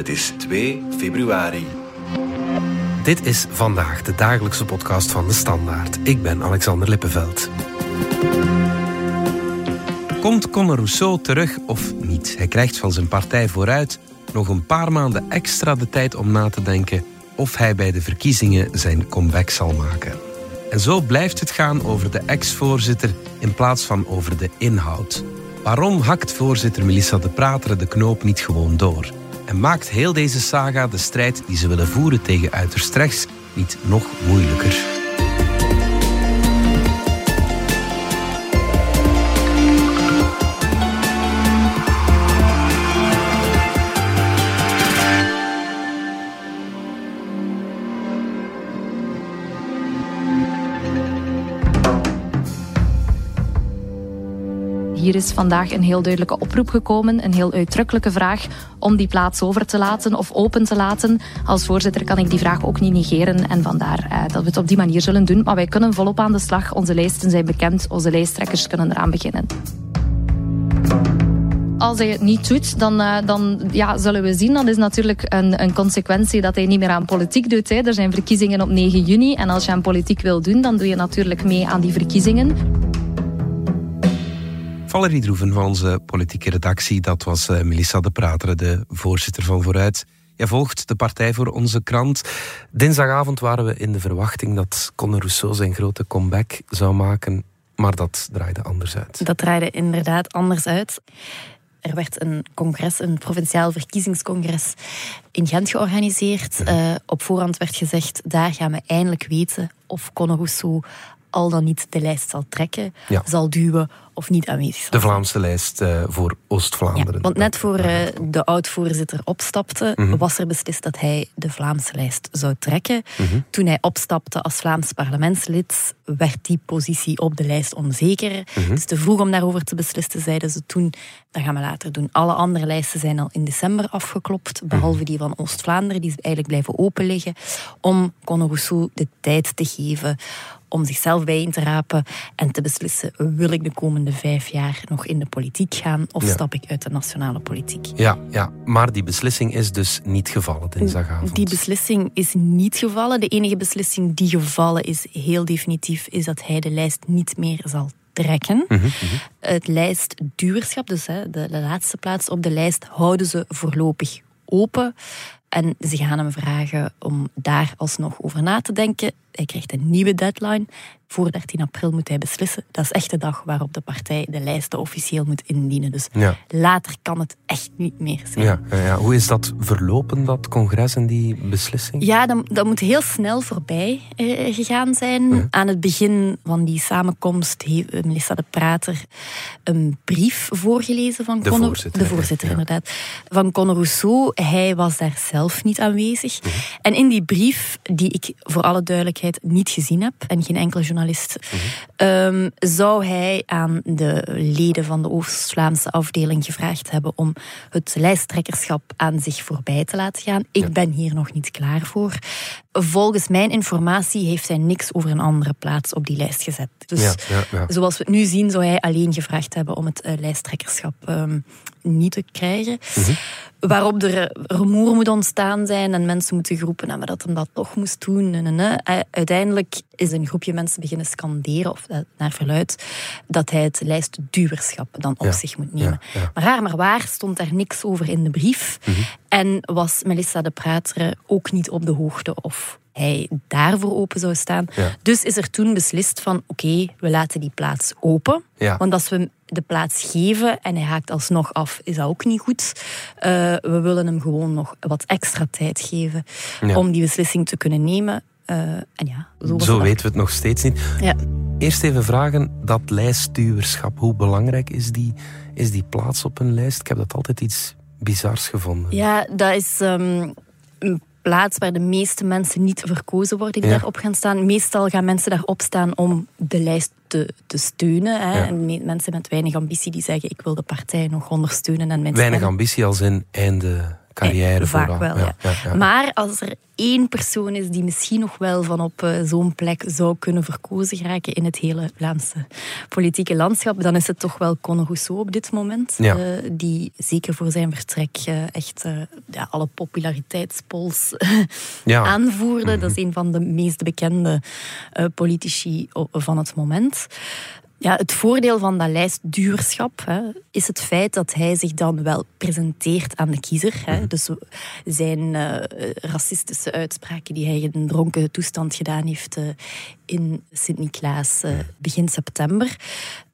Het is 2 februari. Dit is vandaag de dagelijkse podcast van de Standaard. Ik ben Alexander Lippenveld. Komt Conor Rousseau terug of niet? Hij krijgt van zijn partij vooruit nog een paar maanden extra de tijd om na te denken of hij bij de verkiezingen zijn comeback zal maken. En zo blijft het gaan over de ex-voorzitter in plaats van over de inhoud. Waarom hakt voorzitter Melissa de Prater de knoop niet gewoon door? En maakt heel deze saga de strijd die ze willen voeren tegen uiterst rechts niet nog moeilijker? Is vandaag een heel duidelijke oproep gekomen, een heel uitdrukkelijke vraag om die plaats over te laten of open te laten. Als voorzitter kan ik die vraag ook niet negeren en vandaar eh, dat we het op die manier zullen doen. Maar wij kunnen volop aan de slag. Onze lijsten zijn bekend, onze lijsttrekkers kunnen eraan beginnen. Als hij het niet doet, dan, uh, dan ja, zullen we zien. Dat is natuurlijk een, een consequentie dat hij niet meer aan politiek doet. Hè. Er zijn verkiezingen op 9 juni. En als je aan politiek wil doen, dan doe je natuurlijk mee aan die verkiezingen. Valerie Droeven van onze politieke redactie, dat was uh, Melissa de Prater, de voorzitter van Vooruit. Jij volgt de partij voor onze krant. Dinsdagavond waren we in de verwachting dat Conor Rousseau zijn grote comeback zou maken, maar dat draaide anders uit. Dat draaide inderdaad anders uit. Er werd een congres, een provinciaal verkiezingscongres in Gent georganiseerd. Ja. Uh, op voorhand werd gezegd, daar gaan we eindelijk weten of Conor Rousseau al dan niet de lijst zal trekken, ja. zal duwen of niet aanwezig zal De Vlaamse lijst uh, voor Oost-Vlaanderen. Ja, want net voor uh, de oud-voorzitter opstapte, mm -hmm. was er beslist dat hij de Vlaamse lijst zou trekken. Mm -hmm. Toen hij opstapte als Vlaams parlementslid, werd die positie op de lijst onzeker. Mm -hmm. Het is te vroeg om daarover te beslissen, zeiden ze toen. Dat gaan we later doen. Alle andere lijsten zijn al in december afgeklopt, behalve die van Oost-Vlaanderen, die eigenlijk blijven open liggen, om Conor Rousseau de tijd te geven om zichzelf bijeen te rapen en te beslissen: wil ik de komende vijf jaar nog in de politiek gaan of ja. stap ik uit de nationale politiek? Ja, ja, maar die beslissing is dus niet gevallen dinsdagavond. Die beslissing is niet gevallen. De enige beslissing die gevallen is, heel definitief, is dat hij de lijst niet meer zal trekken. Mm -hmm. Het lijstduurschap, dus hè, de, de laatste plaats op de lijst, houden ze voorlopig open. En ze gaan hem vragen om daar alsnog over na te denken. Hij krijgt een nieuwe deadline. Voor 13 april moet hij beslissen. Dat is echt de dag waarop de partij de lijsten officieel moet indienen. Dus ja. later kan het echt niet meer zijn. Ja, ja, Hoe is dat verlopen, dat congres en die beslissing? Ja, dat, dat moet heel snel voorbij eh, gegaan zijn. Ja. Aan het begin van die samenkomst heeft Melissa de Prater een brief voorgelezen van de Conor, voorzitter, de voorzitter inderdaad, van Conor Rousseau. Hij was daar zelf niet aanwezig. Mhm. En in die brief, die ik voor alle duidelijkheid niet gezien heb en geen enkele journalist Mhm. um, zou hij aan de leden van de Oost-Vlaamse afdeling gevraagd hebben om het lijsttrekkerschap aan zich voorbij te laten gaan. Ik Ja. ben hier nog niet klaar voor. Volgens mijn informatie heeft hij niks over een andere plaats op die lijst gezet. Dus Ja, ja, ja. zoals we het nu zien, zou hij alleen gevraagd hebben om het eh, lijsttrekkerschap ehm, niet te krijgen. Mhm. Waarop er rumoer moet ontstaan zijn en mensen moeten geroepen hebben dat hem dat toch moest doen. En, en, en. Eh, Uiteindelijk is een groepje mensen beginnen scanderen, of eh, naar verluid, dat hij het lijstduwerschap dan op zich moet nemen. Maar raar maar waar stond daar niks over in de brief. Mhm. En was Melissa de Prater ook niet op de hoogte of hij daarvoor open zou staan. Ja. Dus is er toen beslist van oké, we laten die plaats open. Ja. Want als we hem de plaats geven en hij haakt alsnog af, is dat ook niet goed. Eh, we willen hem gewoon nog wat extra tijd geven Ja. om die beslissing te kunnen nemen. Eh, en ja, zo, Zo weten we het nog steeds niet. Ja. Eerst even vragen, dat lijstduwerschap, hoe belangrijk is die, is die plaats op een lijst? Ik heb dat altijd iets bizars gevonden. Ja, dat is ehm, plaats waar de meeste mensen niet verkozen worden die Ja. daarop gaan staan. Meestal gaan mensen daarop staan om de lijst te, te steunen. Hè. Ja. En me- mensen met weinig ambitie die zeggen ik wil de partij nog ondersteunen. En mijn Weinig ambitie als in einde carrière Vaak vooral. wel, ja. Maar als er één persoon is die misschien nog wel van op uh, zo'n plek zou kunnen verkozen geraken in het hele Vlaamse politieke landschap, dan is het toch wel Conor Rousseau op dit moment. Uh, die zeker voor zijn vertrek uh, echt ja, alle populariteitspols aanvoerde. Mhm. Dat is een van de meest bekende politici van het moment. Ja, het voordeel van dat lijstduurschap hè, is het feit dat hij zich dan wel presenteert aan de kiezer. Hè. Mhm. Dus zijn uh, racistische uitspraken die hij in een dronken toestand gedaan heeft uh, in Sint-Niklaas uh, begin september,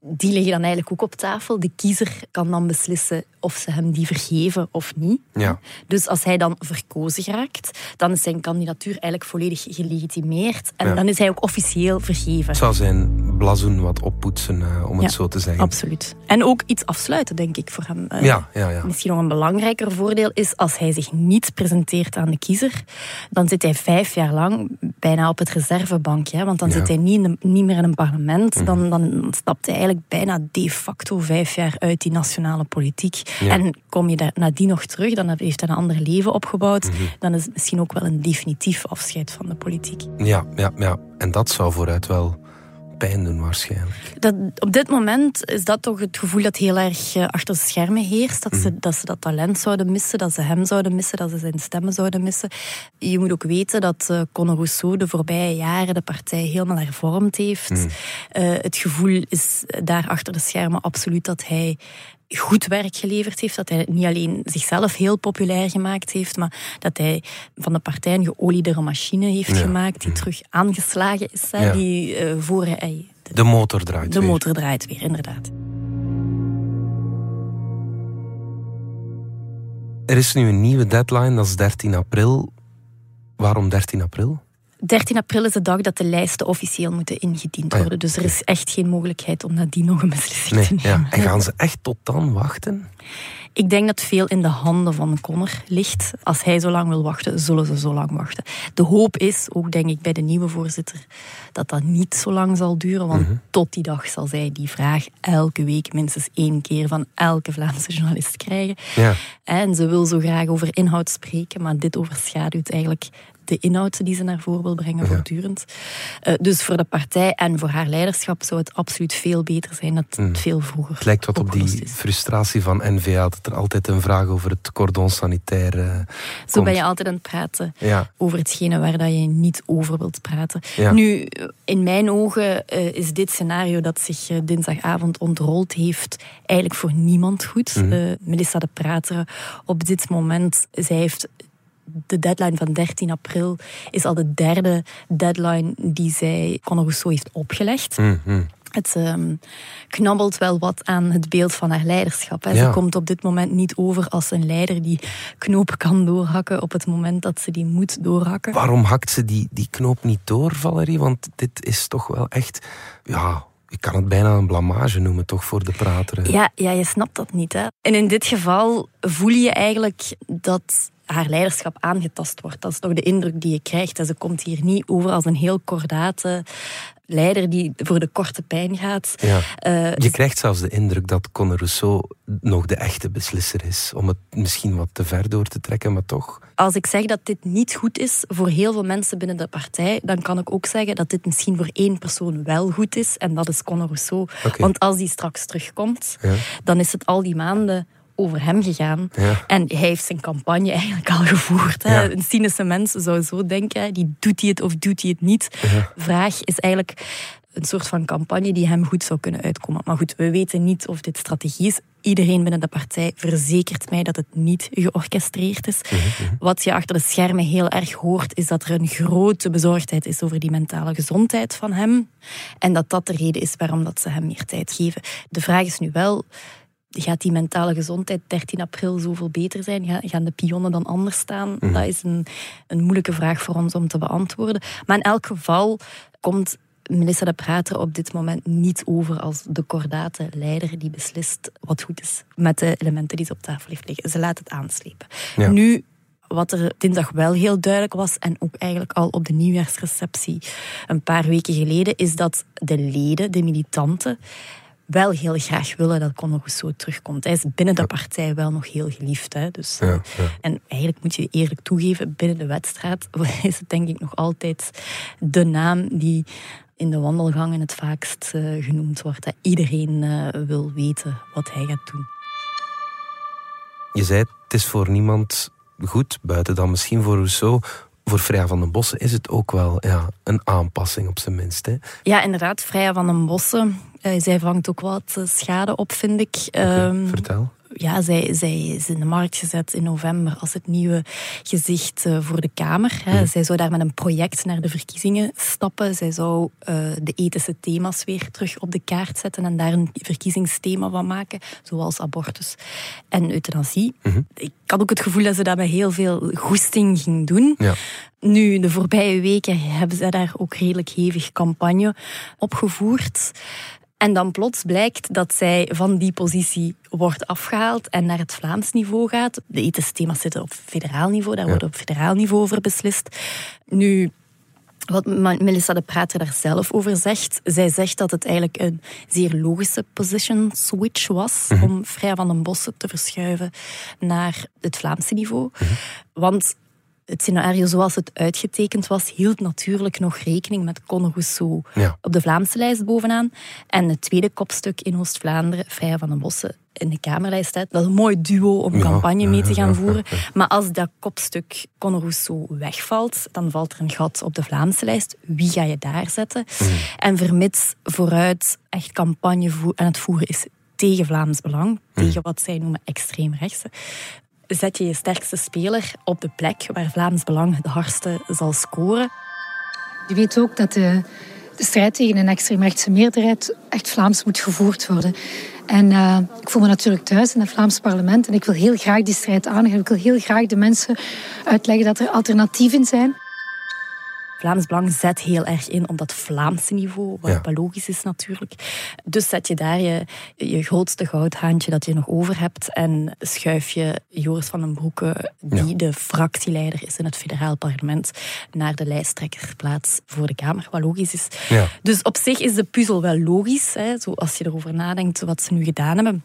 die liggen dan eigenlijk ook op tafel. De kiezer kan dan beslissen of ze hem die vergeven of niet. Ja. Dus als hij dan verkozen raakt, dan is zijn kandidatuur eigenlijk volledig gelegitimeerd. En Ja. dan is hij ook officieel vergeven. Het zou zijn blazoen wat oppoetsen, uh, om Ja, het zo te zeggen. Absoluut. En ook iets afsluiten, denk ik, voor hem. Uh, Ja, ja, ja. Misschien nog een belangrijker voordeel is als hij zich niet presenteert aan de kiezer, dan zit hij vijf jaar lang bijna op het reservebankje. Want dan. Mhm. zit hij niet, in de- niet meer in een parlement. Dan, dan stapt hij eigenlijk bijna de facto vijf jaar uit die nationale politiek. Ja. En kom je daar nadien nog terug, dan heeft hij een ander leven opgebouwd. Mhm. Dan is het misschien ook wel een definitief afscheid van de politiek. Ja, ja, ja. En dat zou vooruit wel pijn doen waarschijnlijk. Dat, op dit moment is dat toch het gevoel dat heel erg eh, achter de schermen heerst. Dat, Mhm. ze, dat ze dat talent zouden missen, dat ze hem zouden missen, dat ze zijn stemmen zouden missen. Je moet ook weten dat eh Conor Rousseau de voorbije jaren de partij helemaal hervormd heeft. Mhm. Eh, het gevoel is daar achter de schermen absoluut dat hij goed werk geleverd heeft. Dat hij niet alleen zichzelf heel populair gemaakt heeft, maar dat hij van de partij een geoliedere machine heeft Ja. gemaakt die terug aangeslagen is. Ja. Die eh, voor hij De motor draait de weer. motor draait weer, inderdaad. Er is nu een nieuwe deadline, dat is 13 april. Waarom 13 april? 13 april is de dag dat de lijsten officieel moeten ingediend Ah ja, worden. Dus er is echt geen mogelijkheid om nadien nog een beslissing Nee, te nemen. ja. En gaan ze echt tot dan wachten? Ik denk dat veel in de handen van Connor ligt. Als hij zo lang wil wachten, zullen ze zo lang wachten. De hoop is, ook denk ik bij de nieuwe voorzitter, dat dat niet zo lang zal duren. Want Mhm. tot die dag zal zij die vraag elke week minstens één keer van elke Vlaamse journalist krijgen. Ja. En ze wil zo graag over inhoud spreken, maar dit overschaduwt eigenlijk de inhoud die ze naar voren wil brengen voortdurend. Eh, dus voor de partij en voor haar leiderschap zou het absoluut veel beter zijn dat het veel vroeger Het lijkt wat op die is. frustratie van N-VA, dat er altijd een vraag over het cordon sanitair eh, Zo komt. ben je altijd aan het praten Ja. over hetgene waar dat je niet over wilt praten. Ja. Nu, in mijn ogen eh, is dit scenario dat zich eh, dinsdagavond ontrold heeft eigenlijk voor niemand goed. Eh, Melissa de Prater op dit moment, zij heeft de deadline van 13 april is al de derde deadline die zij Conor Rousseau heeft opgelegd. Hm, hm. Het ehm, knabbelt wel wat aan het beeld van haar leiderschap. Hè. Ja. Ze komt op dit moment niet over als een leider die knopen kan doorhakken op het moment dat ze die moet doorhakken. Waarom hakt ze die, die knoop niet door, Valerie? Want dit is toch wel echt... Ja, ik kan het bijna een blamage noemen, toch, voor de prater. Ja, ja, je snapt dat niet. Hè. En in dit geval voel je eigenlijk dat haar leiderschap aangetast wordt. Dat is toch de indruk die je krijgt. Ze komt hier niet over als een heel kordate leider die voor de korte pijn gaat. Ja. Eh, Je krijgt zelfs de indruk dat Conor Rousseau nog de echte beslisser is. Om het misschien wat te ver door te trekken, maar toch. als ik zeg dat dit niet goed is voor heel veel mensen binnen de partij, dan kan ik ook zeggen dat dit misschien voor één persoon wel goed is. En dat is Conor Rousseau. Want als die straks terugkomt, Ja. dan is het al die maanden over hem gegaan. Ja. En hij heeft zijn campagne eigenlijk al gevoerd. Hè. Ja. Een cynische mens zou zo denken, die doet hij het of doet hij het niet. Vraag is eigenlijk een soort van campagne die hem goed zou kunnen uitkomen. Maar goed, we weten niet of dit strategie is. Iedereen binnen de partij verzekert mij dat het niet georchestreerd is. Wat je achter de schermen heel erg hoort, is dat er een grote bezorgdheid is over die mentale gezondheid van hem. En dat dat de reden is waarom dat ze hem meer tijd geven. De vraag is nu wel, gaat die mentale gezondheid 13 april zoveel beter zijn? Ga- Gaan de pionnen dan anders staan? Dat is een, een moeilijke vraag voor ons om te beantwoorden. Maar in elk geval komt Melissa de Prater op dit moment niet over als de kordate leider die beslist wat goed is met de elementen die ze op tafel heeft liggen. Ze laat het aanslepen. Ja. Nu, wat er dinsdag wel heel duidelijk was, en ook eigenlijk al op de nieuwjaarsreceptie een paar weken geleden, is dat de leden, de militanten, wel heel graag willen dat Conor Rousseau terugkomt. Hij is binnen de partij wel nog heel geliefd. Hè? Dus, ja, En eigenlijk moet je eerlijk toegeven, binnen de wedstrijd is het denk ik nog altijd de naam die in de wandelgangen het vaakst uh, genoemd wordt. Hè. Iedereen uh, wil weten wat hij gaat doen. Je zei, het is voor niemand goed, buiten dan misschien voor Rousseau. Voor Freya van den Bossen is het ook wel ja, een aanpassing op zijn minst. Hè? Ja, inderdaad. Freya van den Bossen, uh, zij vangt ook wat schade op, vind ik. Okay, um, vertel ja, zij, zij is in de markt gezet in november als het nieuwe gezicht uh, voor de Kamer. Hè. Mm. Zij zou daar met een project naar de verkiezingen stappen. Zij zou uh, de ethische thema's weer terug op de kaart zetten en daar een verkiezingsthema van maken, zoals abortus en euthanasie. Mm -hmm. Ik had ook het gevoel dat ze dat met heel veel goesting ging doen. Ja. Nu, de voorbije weken hebben ze daar ook redelijk hevig campagne opgevoerd. En dan plots blijkt dat zij van die positie wordt afgehaald en naar het Vlaams niveau gaat. De ethische thema's zitten op federaal niveau, daar wordt op federaal niveau over beslist. Nu, wat Melissa de Prater daar zelf over zegt, zij zegt dat het eigenlijk een zeer logische position switch was mhm. om Vrij van den Bossen te verschuiven naar het Vlaamse niveau. Mhm. Want het scenario zoals het uitgetekend was, hield natuurlijk nog rekening met Conor Rousseau op de Vlaamse lijst bovenaan. En het tweede kopstuk in Oost-Vlaanderen, Vrij van den Bossen, in de Kamerlijst. Dat is een mooi duo om campagne mee te gaan voeren. Maar als dat kopstuk Conor Rousseau wegvalt, dan valt er een gat op de Vlaamse lijst. Wie ga je daar zetten? Mm. En vermits vooruit echt campagne aan het voeren is tegen Vlaams Belang, mm. tegen wat zij noemen extreemrechtse, zet je je sterkste speler op de plek waar Vlaams Belang het hardste zal scoren. Je weet ook dat de, de strijd tegen een extreemrechtse meerderheid echt Vlaams moet gevoerd worden. En uh, ik voel me natuurlijk thuis in het Vlaams parlement en ik wil heel graag die strijd aangaan. Ik wil heel graag de mensen uitleggen dat er alternatieven zijn. Vlaams Belang zet heel erg in op dat Vlaamse niveau, wat ja. logisch is natuurlijk. Dus zet je daar je, je grootste goudhaantje dat je nog over hebt en schuif je Joris van den Broeke, die de fractieleider is in het federaal parlement, naar de lijsttrekkerplaats voor de Kamer, wat logisch is. Ja. Dus op zich is de puzzel wel logisch, hè, zo als je erover nadenkt wat ze nu gedaan hebben.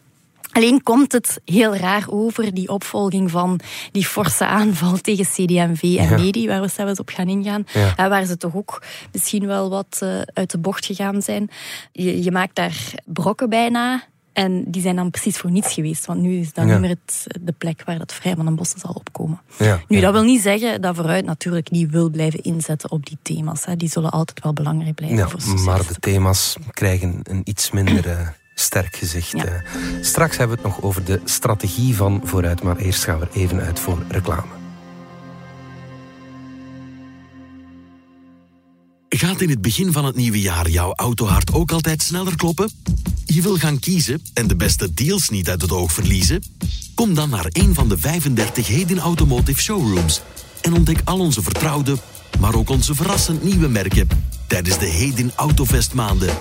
Alleen komt het heel raar over, die opvolging van die forse aanval tegen CD&V en ja. Medi, waar we zelfs op gaan ingaan. Ja. Waar ze toch ook misschien wel wat uh, uit de bocht gegaan zijn. Je, je maakt daar brokken bijna. En die zijn dan precies voor niets geweest. Want nu is dat ja. niet meer het, de plek waar dat vrij van een bossen zal opkomen. Ja, nu, dat wil niet zeggen dat vooruit natuurlijk niet wil blijven inzetten op die thema's. Hè. Die zullen altijd wel belangrijk blijven. Voor maar de thema's krijgen een iets minder eh, sterk gezicht. Ja. Straks hebben we het nog over de strategie van vooruit, maar eerst gaan we er even uit voor reclame. Gaat in het begin van het nieuwe jaar jouw autohart ook altijd sneller kloppen? Je wil gaan kiezen en de beste deals niet uit het oog verliezen? Kom dan naar een van de 35 Heden Automotive Showrooms en ontdek al onze vertrouwde, maar ook onze verrassend nieuwe merken tijdens de Heden Autovest maanden.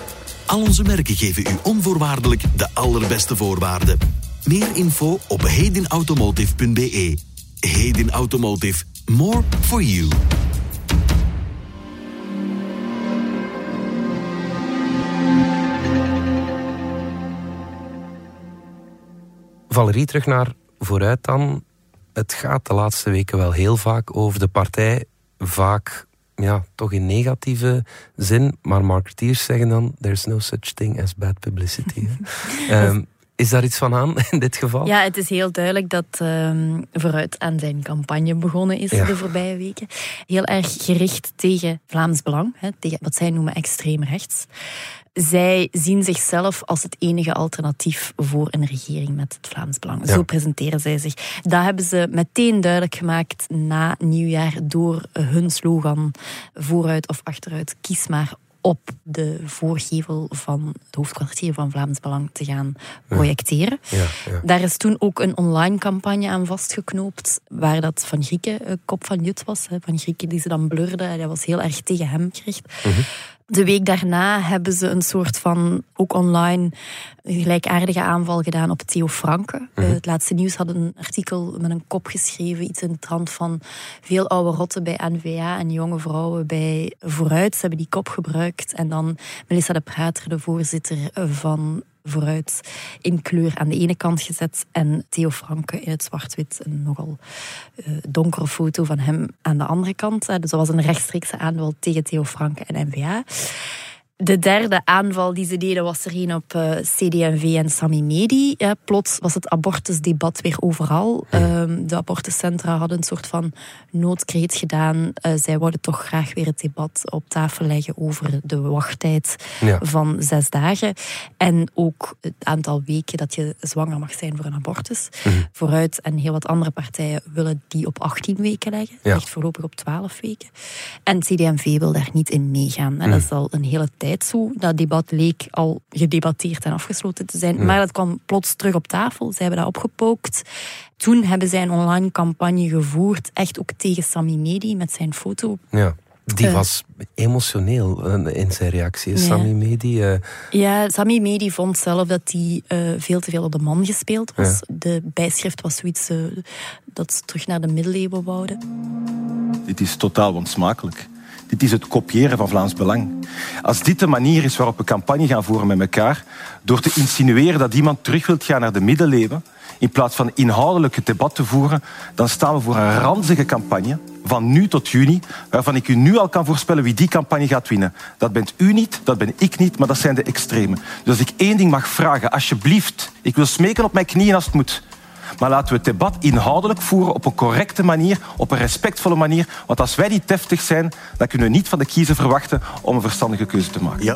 Al onze merken geven u onvoorwaardelijk de allerbeste voorwaarden. Meer info op hedenautomotive.be. Heden Automotive. More for you. Valerie, terug naar vooruit dan. Het gaat de laatste weken wel heel vaak over de partij. Vaak ja, toch in negatieve zin. Maar marketeers zeggen dan: there's no such thing as bad publicity. um, is daar iets van aan in dit geval? Ja, het is heel duidelijk dat um, vooruit aan zijn campagne begonnen is de voorbije weken. Heel erg gericht tegen Vlaams Belang, hè, tegen wat zij noemen extreem rechts. Zij zien zichzelf als het enige alternatief voor een regering met het Vlaams Belang. Zo presenteren zij zich. Dat hebben ze meteen duidelijk gemaakt na nieuwjaar door hun slogan vooruit of achteruit. Kies maar op de voorgevel van het hoofdkwartier van Vlaams Belang te gaan projecteren. Ja, ja. Daar is toen ook een online campagne aan vastgeknoopt, waar dat Van Grieken kop van Jut was. Van Grieken die ze dan blurde, dat was heel erg tegen hem gericht. Mhm. De week daarna hebben ze een soort van, ook online, gelijkaardige aanval gedaan op Theo Franke. Mhm. het laatste nieuws had een artikel met een kop geschreven, iets in de trant van veel oude rotten bij NVA en jonge vrouwen bij Vooruit. Ze hebben die kop gebruikt en dan Melissa de Prater, de voorzitter van vooruit in kleur aan de ene kant gezet en Theo Franke in het zwart-wit. Een nogal uh, donkere foto van hem aan de andere kant. Dus dat was een rechtstreekse aanval tegen Theo Franke en NVA. De derde aanval die ze deden was er een op uh, eh, CD&V en Sami Medi. Ja, plots was het abortusdebat weer overal. Um, de abortuscentra hadden een soort van noodkreet gedaan. Uh, zij wouden toch graag weer het debat op tafel leggen over de wachttijd van zes dagen. En ook het aantal weken dat je zwanger mag zijn voor een abortus. Mhm. Vooruit en heel wat andere partijen willen die op 18 weken leggen. Ja. Ligt voorlopig op 12 weken. En CD&V wil daar niet in meegaan. En mhm. dat is al een hele tijd zo. Dat debat leek al gedebatteerd en afgesloten te zijn. Maar dat kwam plots terug op tafel. Ze hebben dat opgepookt. Toen hebben zij een online campagne gevoerd, echt ook tegen Sami Medi met zijn foto. Ja. Die eh. was emotioneel eh, in zijn reactie, Sami Medi. Uh... Ja, Sami Medi vond zelf dat hij veel te veel op de man gespeeld was. De bijschrift was zoiets dat ze terug naar de middeleeuwen wouden. Dit is totaal onsmakelijk. Dit is het kopiëren van Vlaams Belang. Als dit de manier is waarop we campagne gaan voeren met elkaar, door te insinueren dat iemand terug wilt gaan naar de middeleeuwen, in plaats van inhoudelijk het debat te voeren, dan staan we voor een ranzige campagne van nu tot juni, waarvan ik u nu al kan voorspellen wie die campagne gaat winnen. Dat bent u niet, dat ben ik niet, maar dat zijn de extremen. Dus als ik één ding mag vragen, alsjeblieft, ik wil smeken op mijn knieën als het moet. Maar laten we het debat inhoudelijk voeren op een correcte manier, op een respectvolle manier. Want als wij niet deftig zijn, dan kunnen we niet van de kiezer verwachten om een verstandige keuze te maken. Ja,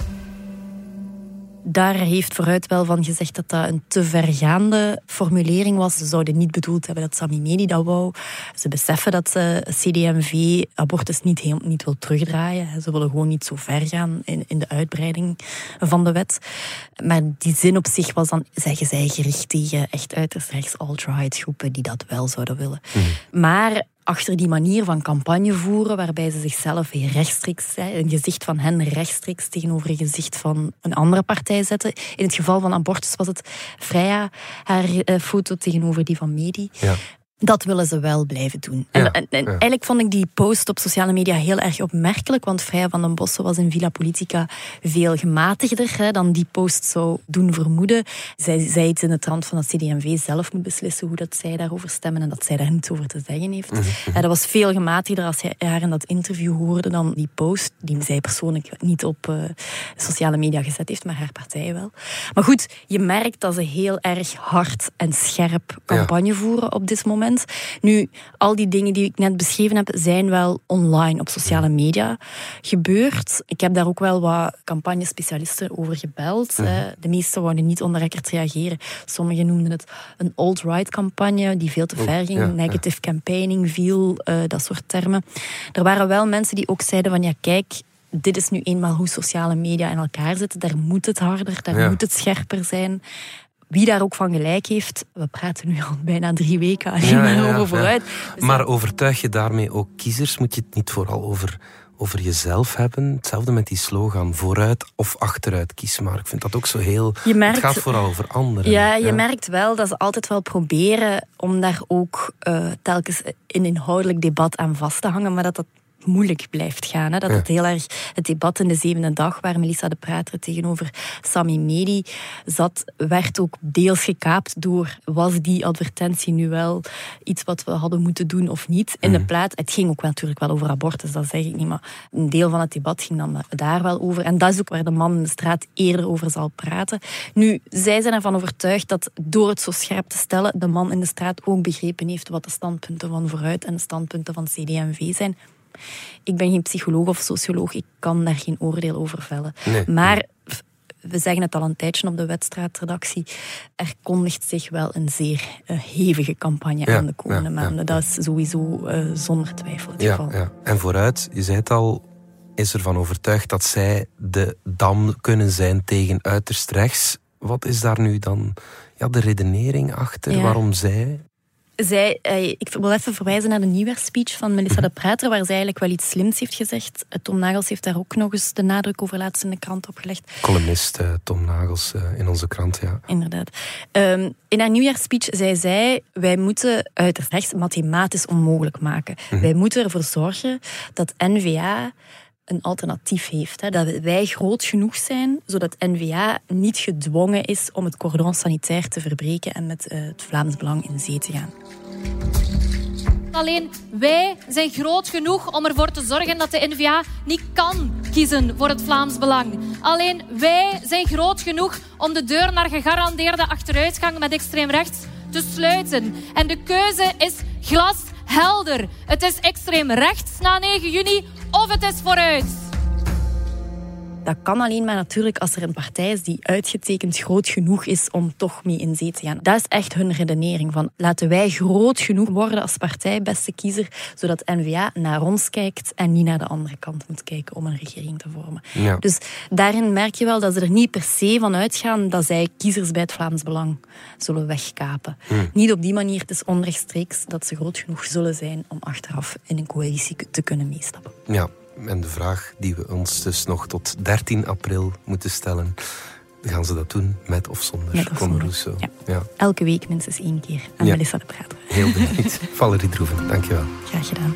daar heeft vooruit wel van gezegd dat dat een te vergaande formulering was. Ze zouden niet bedoeld hebben dat Sami Medi dat wou. Ze beseffen dat uh, CD&V abortus niet, heel, niet wil terugdraaien. Ze willen gewoon niet zo ver gaan in, in de uitbreiding van de wet. Maar die zin op zich was dan, zeggen zij, gericht tegen echt uiterst rechts alt-right groepen die dat wel zouden willen. Mhm. Maar achter die manier van campagne voeren, waarbij ze zichzelf rechtstreeks, een gezicht van hen rechtstreeks tegenover een gezicht van een andere partij zetten. In het geval van abortus was het Freya haar eh, foto tegenover die van Medi. Ja. Dat willen ze wel blijven doen. En, en, eigenlijk vond ik die post op sociale media heel erg opmerkelijk, want Freya van den Bossen was in Villa Politica veel gematigder hè, dan die post zou doen vermoeden. Zij zei iets in de trant van dat CD&V zelf moet beslissen hoe dat zij daarover stemmen en dat zij daar niets over te zeggen heeft. Mm dat was veel gematigder als je haar in dat interview hoorde dan die post, die zij persoonlijk niet op uh, sociale media gezet heeft, maar haar partij wel. Maar goed, je merkt dat ze heel erg hard en scherp campagne voeren op dit moment. Nu, al die dingen die ik net beschreven heb, zijn wel online op sociale media gebeurd. Ik heb daar ook wel wat campagnespecialisten over gebeld. Mhm. De meesten wouden niet onder record reageren. Sommigen noemden het een alt-right campagne die veel te ver ging. Negative campaigning viel, uh, dat soort termen. Er waren wel mensen die ook zeiden van ja, kijk, dit is nu eenmaal hoe sociale media in elkaar zitten. Daar moet het harder, daar moet het scherper zijn. Wie daar ook van gelijk heeft, we praten nu al bijna drie weken alleen maar over vooruit. Dus maar overtuig je daarmee ook kiezers? Moet je het niet vooral over, over jezelf hebben? Hetzelfde met die slogan, vooruit of achteruit kies maar. Ik vind dat ook zo heel... het gaat vooral over anderen. Ja, je merkt wel dat ze altijd wel proberen om daar ook uh, telkens een inhoudelijk debat aan vast te hangen, maar dat dat moeilijk blijft gaan. Hè. Dat het heel erg het debat in de zevende dag, waar Melissa de Prater tegenover Sami Medi zat, werd ook deels gekaapt door was die advertentie nu wel iets wat we hadden moeten doen of niet. In de mhm. plaats, het ging ook wel, natuurlijk wel over abortus, dat zeg ik niet, maar een deel van het debat ging dan daar wel over. En dat is ook waar de man in de straat eerder over zal praten. Nu, zij zijn ervan overtuigd dat door het zo scherp te stellen, de man in de straat ook begrepen heeft wat de standpunten van vooruit en de standpunten van CD&V zijn. Ik ben geen psycholoog of socioloog, ik kan daar geen oordeel over vellen. Maar we zeggen het al een tijdje op de wedstrijdredactie, er kondigt zich wel een zeer uh, hevige campagne aan de komende maanden. Dat is sowieso uh, zonder twijfel het geval. En vooruit, je zei het al, is ervan overtuigd dat zij de dam kunnen zijn tegen uiterst rechts. Wat is daar nu dan ja, de redenering achter waarom zij zij, eh, ik wil even verwijzen naar de nieuwjaarspeech van Melissa de Prater, waar zij eigenlijk wel iets slims heeft gezegd. Eh, Tom Nagels heeft daar ook nog eens de nadruk over laatst in de krant opgelegd. Columnist uh, Tom Nagels in onze krant, ja. Inderdaad. Um, in haar nieuwjaarspeech zei zij, wij moeten rechts mathematisch onmogelijk maken. Mhm. Wij moeten ervoor zorgen dat NVA een alternatief heeft. Hè. Dat wij groot genoeg zijn, zodat N-VA niet gedwongen is om het cordon sanitair te verbreken en met uh, het Vlaams Belang in zee te gaan. Alleen wij zijn groot genoeg om ervoor te zorgen dat de NVA niet kan kiezen voor het Vlaams Belang. Alleen wij zijn groot genoeg om de deur naar gegarandeerde achteruitgang met extreem rechts te sluiten. En de keuze is glashelder. Het is extreem rechts na 9 juni of het is vooruit. Dat kan alleen maar natuurlijk als er een partij is die uitgetekend groot genoeg is om toch mee in zee te gaan. Dat is echt hun redenering van laten wij groot genoeg worden als partij, beste kiezer, zodat N-VA naar ons kijkt en niet naar de andere kant moet kijken om een regering te vormen. Ja. Dus daarin merk je wel dat ze er niet per se van uitgaan dat zij kiezers bij het Vlaams Belang zullen wegkapen. Hmm. Niet op die manier, het is onrechtstreeks dat ze groot genoeg zullen zijn om achteraf in een coalitie te kunnen meestappen. Ja, en de vraag die we ons dus nog tot 13 april moeten stellen. Gaan ze dat doen met of zonder met Rousseau? Ja. ja. Elke week minstens één keer aan ja. Melissa de Prater. Heel benieuwd. Valerie Droeven, dankjewel. Graag gedaan.